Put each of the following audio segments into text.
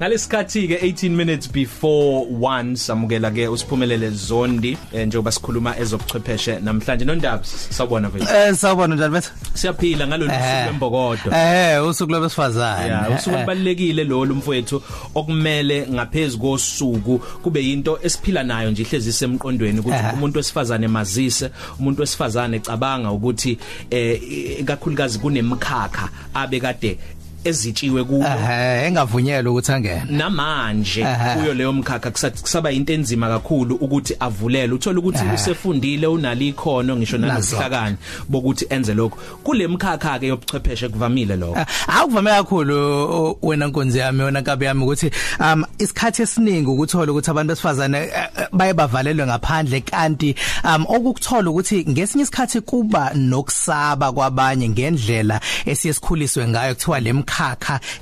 ngalesikhathi ke 18 minutes before 1 samukela ke usiphumelele zondi eh, njengoba sikhuluma ezobuchwepheshe namhlanje. Nondaba sawubona mfethu Eh sawubona njani mfethu? siyaphila ngalolu suku lwembokodo Eh usuku lwabesifazane. ya usuku libalekile lo lumfowethu okumele ngaphezulu kosuku kube yinto esiphila nayo nje ihlezi isemqondweni ukuthi umuntu wesifazane mazise umuntu wesifazane ecabanga ukuthi eh kakhulukazi kunemkhakha abe kade ezitshiwe kuwo. Eh engavunyelwa ukuthi angene. namanje kuyo leyo mkhakha kusaba into enzima kakhulu ukuthi avulele uthola ukuthi usefundile unalo ikhono ngisho Nazo. nanobuhlakani bokuthi enze lokho kule mkhakha ke yobuchwepheshe kuvamile lokho. Eh, Akuvame kakhulu wena nkonzi yami wena kabi yami ukuthi um isikhathi esiningi ukuthola ukuthi abantu besifazane eh, eh, baye bavalelwe ngaphandle. Kanti um okukuthola ukuthi ngesinye isikhathi kuba nokusaba kwabanye ngendlela esiyesikhuliswe ngayo kuthiwa lemkhakha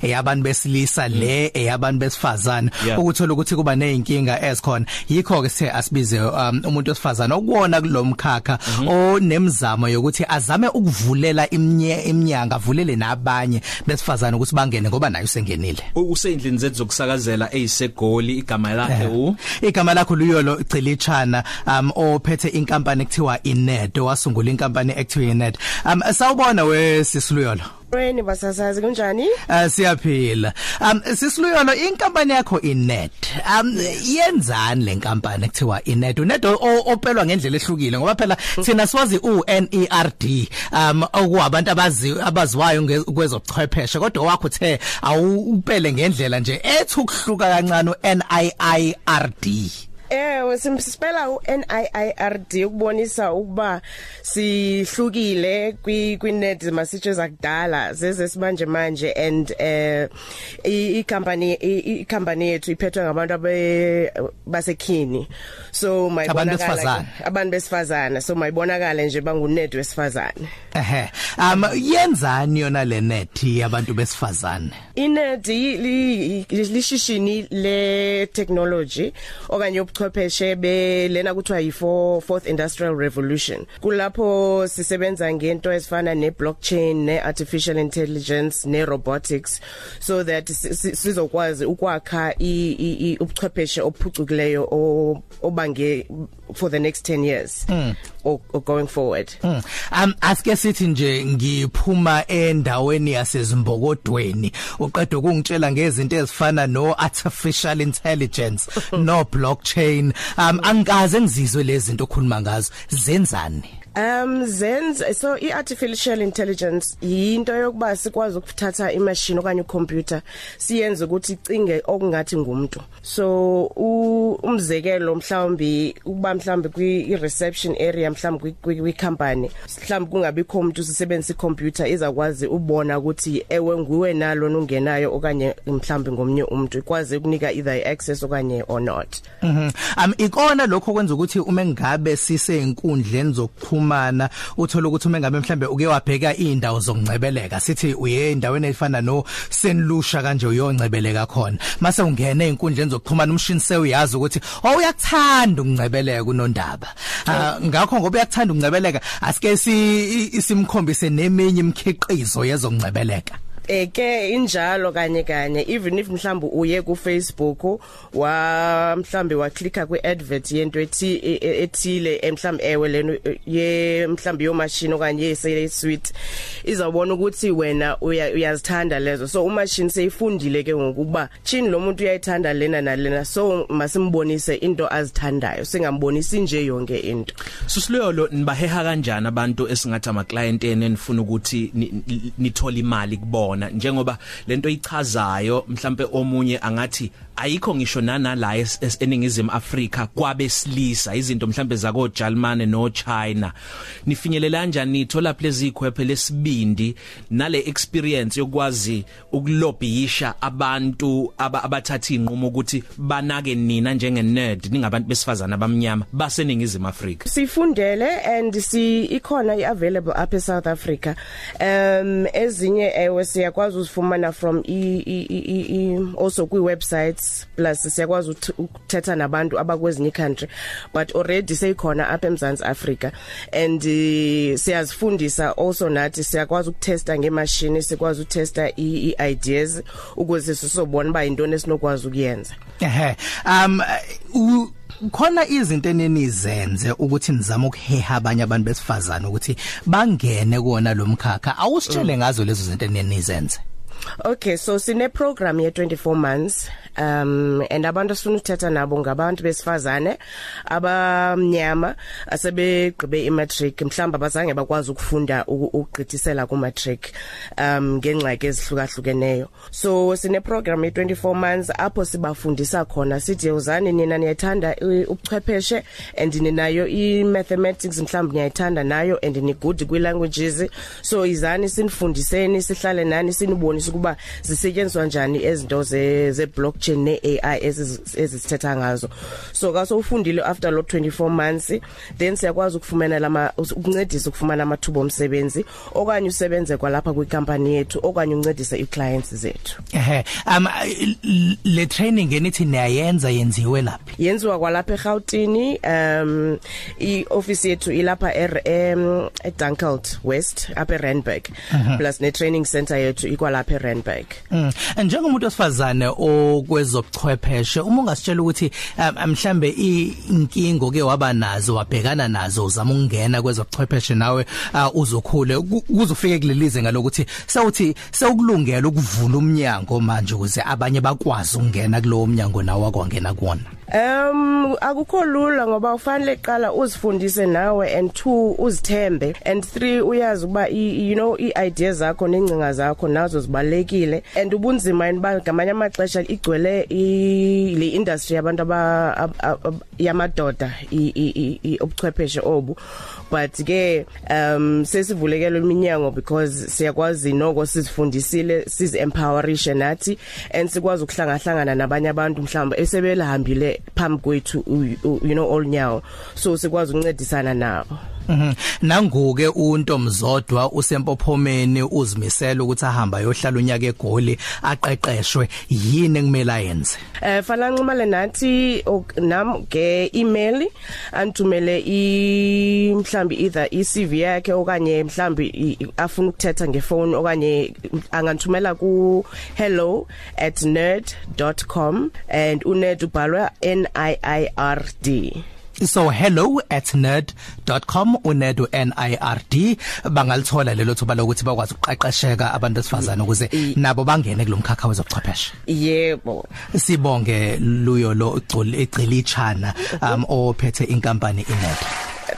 eyabantu besilisa le eyabantu besifazane. Yeah. ukuthola ukuthi kuba nezinkinga ezikhona. Yikho ke sithe asibize um, umuntu wesifazane okuwona kulomkhakha onemzamo yokuthi azame ukuvulela imnye iminyanga avulele nabanye besifazane ukuthi bangene ngoba nayo sengenile U- usendlini zethu zokusakazela eyisegoli igama lakhe u? Igama lakho luyolo Cilichana um ophethe inkampani ekuthiwa Inet wasungula inkampani ekuthiwa Inet. Um sawubona we sisiluyolo Weni basasazi kunjani? Uh siyaphila. Um sisiluyolo inkampani yakho iNet. Um yenzani le nkampani ekuthiwa iNet? uNet opelwa ngendlela ehlukile ngoba phela sina siwazi uNERD um okuwabantu abazi abaziwayo kwezobuchwepheshe kodwa wakho uthe awupele ngendlela nje ethi ukuhluka kancane uNIIRD. Eh simspela uNIIRD ukubonisa ukuba sihlukile kwi kwinet masitshe zakudala zeze simanje manje and eh i company i company yethu iphethwe ngabantu abe basekhini. So mayibonakala abantu besifazana so mayibonakala nje bangunet wesifazane. Ehe. Um yenzani yona le net yabantu besifazane? Inet li- lishishini le technology okanye ubuchwepheshe belena kuthiwa yi fourth industrial revolution kulapho sisebenza ngento ezifana ne blockchain ne artificial intelligence ne robotics so that si- si- sizokwazi ukwakha i- i- i- ubuchwepheshe ophucukileyo o- obange for the next 10 years or, or going forward Mm. Um asike sithi nje ngiphuma endaweni yasezimbokodweni uqeda ukungitshela ngezinto ezifana no artificial intelligence no blockchain. Um angikaze ngizizwe lezi zinto okhuluma ngazo. Zenzani? Um zenza so iartificial intelligence yinto yokuba sikwazi ukuthatha imachine okanye icomputer siyenze ukuthi icinge okungathi ngumuntu so u- umzekelo mhlawumbi ukuba mhlawumbi kwi reception area mhlawumbi kwi kwi company mhlawumbi kungabikho umuntu usebenzisa icomputer izakwazi ubona ukuthi ewe nguwe nalo ungenayo okanye mhlawumbi ngomnye umuntu ikwazi ukunika either access okanye or not Mhm. Um ikona lokho kwenza ukuthi uma ngabe sise inkundleni zokuxhumana uthola ukuthi uma ngabe mhlambe uke wabheka indawo zokungcebeleka sithi uye endaweni efana no Senlusha kanje uyongcebeleka khona. Mase ungena einkundleni zokuxhumana umshini sewuyazi ukuthi oh uyakuthanda ukungcebeleka kunondaba. Ah, ngakho ngoba uyakuthanda ukungcebeleka asike si simkhombise neminye imkhiqizo yezokungcebeleka. Eke injalo kanye kanye. Even if mhlawumbe uye ku Facebook wa mhlawumbe wa clicka kwi advert yento ethi e- e- ethile eh, mhlawumbe ewe leno eh, ye mhlawumbe yo machine okanye yesele suite izawubona ukuthi wena uya- uyazithanda lezo. So umachine seyifundile ke ngokuba chini lo muntu uyayithanda lena nalena so masimbonise into azithandayo singambonisi nje yonke into. Susilolo nibaheha kanjani abantu esingathi ama client ene enifuna ukuthi ni- ni- nithole imali kubona? Njengoba lento ichazayo mhlambe omunye angathi ayikho ngisho nanala es- es- eningizimi Afrika kwabesilisa izinto mhlambe zako Germany no China nifinyelela kanjani? Nithola plezi ikhwephe lesibindi nale experience yokwazi ukulobbyisha abantu aba- abathatha inqumo ukuthi banake nina njenge nerd ningabantu besifazana abamnyama baseningizimi Afrika. Sifundele and si ikhona iavailable apha eSouth Africa. Um ezinye ewe siyakwazi uzifumana from i, i, i, i also kwi websites plus siyakwazi ukuthetha nabantu abakwezinye country but already seyikhona apha eMzantsi Africa and uh, siyazifundisa also nathi siyakwazi ukutesta ngemashini sikwazi ukutesta i ideas ukuze sisobona ba intoni esinokwazi ukuyenza. Ehe um khona izinto enenizenze ukuthi nizama ukuheha abanye abantu besifazana ukuthi bangene kuona lo mkhakha awusitshele ngazo lezo zinto enenizenze. Okay so sine program ye 24 months um and abantu sifuna ukuthetha nabo ngabantu besifazane abamnyama asebegqibe imatric. Mhlamba bazange bakwazi ukufunda ukugqithisela ku matric um ngengxaki ezihlukahlukeneyo. So sine program ye 24 months apho sibafundisa khona sithi uzani nina niyathanda ubuchwepheshe and ninayo i mathematics mhlamba niyayithanda nayo and ni good kwi languages so izani sinifundiseni sihlale nani sinibonise ukuba zisetshenziswa kanjani ezinto ze ze blockchain ne AI ezisithetha ngazo. So kaso ufundile after lo 24 months then siyakwazi ukufumana lama ukuncedisa ukufumana amathuba omsebenzi okanye usebenze kwalapha kwicompany yethu okanye uncedise iclients zethu. Ehe um le training enithi niyayenza yenziwe laphi? Yenziwa kwalapha eGautini um ioffice yethu ilapha er eDunkeld West apha eRandburg. Plus ne training center yethu ikwalapha eRandburg. Mm. njengomuntu osifazane okwezobuchwepheshe uma ungasitshela ukuthi mhlambe inkingo ke waba nazo wabhekana nazo uzama ukungena kwezobuchwepheshe nawe uzokhule kuzofike kulelize ngalokuthi sewuthi sewukulungela ukuvula umnyango manje ukuze abanye bakwazi ukungena kulowo mnyango nawe akwangena kuona Um akukho lula ngoba ufanele qala uzifundise nawe and two uzithembe. And three uyazi ukuba you know iideas zakho nengcinga zakho nazo zibalekile and ubunzima iniba ngamanye amaxesha igcwele le industry yabantu aba yamadoda obuchwepheshe obu. But ke um sesivulekela iminyango because siyakwazi noko sizifundisile sizi empowerishe nathi and sikwazi ukuhlangahlangana nabanye abantu mhlawumbe esebelahambile phambi kwethu you know all nyawo. So sikwazi ukuncedisana nabo. Mhm. Nanguke untomzodwa usempophomeni uzimisela ukuthi ahamba yohlala unyaka egoli aqeqeshwe yini ekumele ayenze. Eh fana nxumale nathi nam ke email antumele i mhlambi either iCV yakhe okanye mhlambi afuna ukuthetha ngefone okanye anganthumela ku hello@nerd.com and uned ubhalwa N I I R D so hello@nerd.com unedu NIRD bangalithola lelo thuba lokuthi bakwazi ukuqeqesheka abantu besifazana ukuze nabo bangene kulomkhakha wezobuchwepheshe. Yebo. Sibonge luyo lo icilichana um ophethe inkampani inedu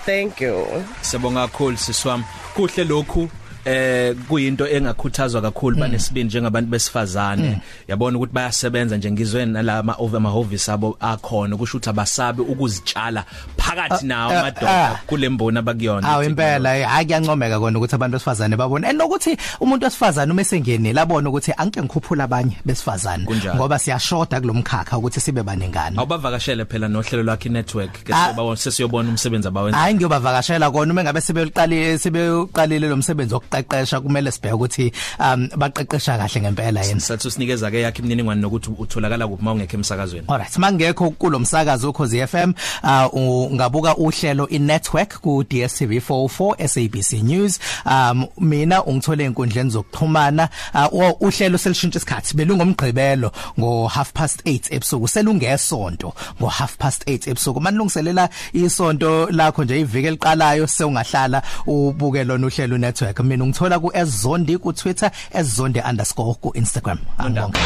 thank you. Sibonga kakhulu siswami. Kuhle lokhu. Eh kuyinto engakhuthazwa kakhulu banesibindi njengabantu besifazane. Yabona ukuthi bayasebenza nje ngizwe nalama over amahovisi abo akhona kusho ukuthi abasabe ukuzitshala phakathi nawo amadoda kulemboni abakuyona awu impela hayi kuyancomeka kona ukuthi abantu besifazane babone. Enokuthi umuntu wesifazane uma esengenile abone ukuthi angike ngikhuphula abanye besifazane. Ngoba siyashoda kulomkhakha ukuthi sibe baningana. Awubavakashele phela nohlelo lwakhe network ke siba sesiyobona umsebenzi abawenza hayi ngiyobavakashela kona uma ngabe sebeqalile sebeqalile lo msebenzi ukuqeqesha kumele sibheke ukuthi um baqeqesha kahle ngempela yena. Sathu sinikeza ke yakhe imininingwane nokuthi utholakala kuphi mawungekho emsakazweni. Alright mangekho kulomsakazo ukhozi FM uh ungabuka uhlelo inetwork ku DStv 44 SABC News. Um mina ungithole inkundleni zokuxhumana uh, uhlelo selishintsha isikhathi belungomgqibelo ngo half past 8 ebusuku selungesonto ngo half past 8 ebusuku. Manilungiselela isonto lakho nje iviki eliqalayo sewungahlala ubuke lona uhlelo network. Mina ungithola ku ezondi ku Twitter ezondi__ ku Instagram. Angibonge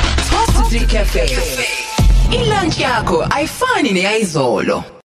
Coffee Cafe. Ilunch yakho ayifani neyizolo